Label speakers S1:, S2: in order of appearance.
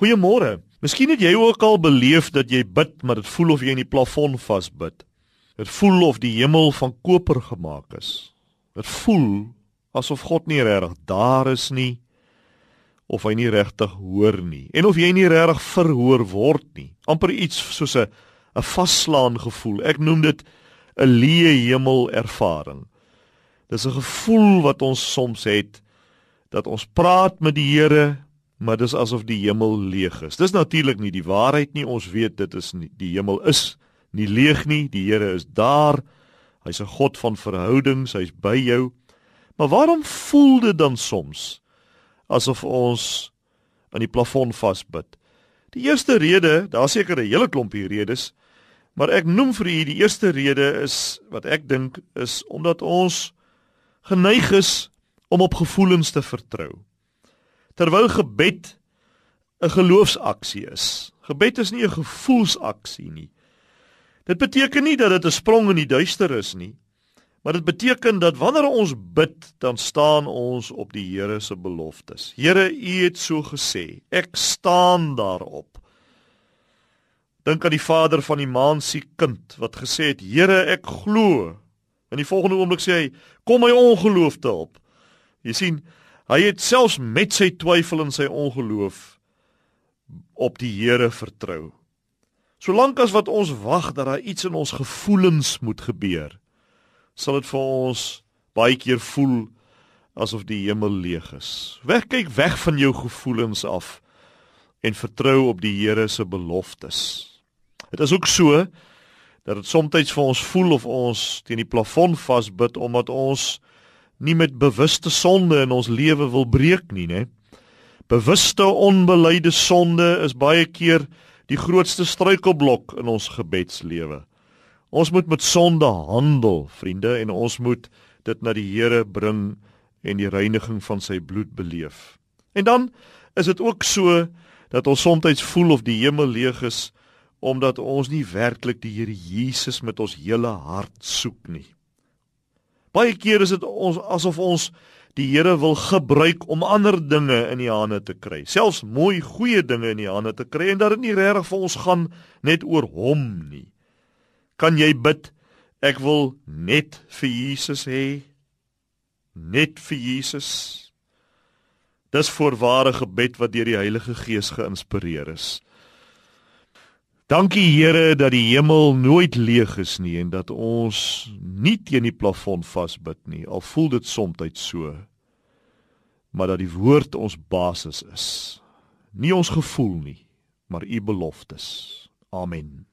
S1: Goeiemôre. Miskien het jy ook al beleef dat jy bid, maar dit voel of jy in die plafon vasbid. Dit voel of die hemel van koper gemaak is. Dit voel asof God nie regtig daar is nie of hy nie regtig hoor nie en of jy nie regtig verhoor word nie. amper iets soos 'n 'n vasslaan gevoel. Ek noem dit 'n leë hemel ervaring. Dis 'n gevoel wat ons soms het dat ons praat met die Here, maar dis asof die hemel leeg is. Dis natuurlik nie die waarheid nie. Ons weet dit is nie die hemel is nie leeg nie. Die Here is daar. Hy's 'n God van verhoudings. Hy's by jou. Maar waarom voel dit dan soms asof ons aan die plafon vasbid? Die eerste rede, daar seker 'n hele klompie redes, maar ek noem vir u die eerste rede is wat ek dink is omdat ons geneig is om op gevoelens te vertrou. Terwyl gebed 'n geloofsaksie is. Gebed is nie 'n gevoelsaksie nie. Dit beteken nie dat dit 'n sprong in die duister is nie, maar dit beteken dat wanneer ons bid, dan staan ons op die Here se beloftes. Here, U het so gesê. Ek staan daarop. Dink aan die vader van die maansie kind wat gesê het: "Here, ek glo." In die volgende oomblik sê hy: "Kom my ongeloof te help." Jy sien, hy het selfs met sy twyfel en sy ongeloof op die Here vertrou. Solank as wat ons wag dat daar iets in ons gevoelens moet gebeur, sal dit vir ons baie keer voel asof die hemel leeg is. Wegkyk weg van jou gevoelens af en vertrou op die Here se beloftes. Dit is ook so dat dit soms vir ons voel of ons teen die plafon vasbid omdat ons nie met bewuste sonde in ons lewe wil breek nie, né? Bewuste onbeleide sonde is baie keer die grootste struikelblok in ons gebedslewe. Ons moet met sonde handel, vriende, en ons moet dit na die Here bring en die reiniging van sy bloed beleef. En dan is dit ook so dat ons soms voel of die hemel leeg is omdat ons nie werklik die Here Jesus met ons hele hart soek nie. Baie keer is dit ons asof ons die Here wil gebruik om ander dinge in die hande te kry, selfs mooi goeie dinge in die hande te kry en dat dit nie regtig vir ons gaan net oor hom nie. Kan jy bid ek wil net vir Jesus hê? Net vir Jesus. Dis voorware gebed wat deur die Heilige Gees geïnspireer is. Dankie Here dat die hemel nooit leeg is nie en dat ons nie teen die plafon vasbid nie. Al voel dit soms so. Maar dat die woord ons basis is. Nie ons gevoel nie, maar u beloftes. Amen.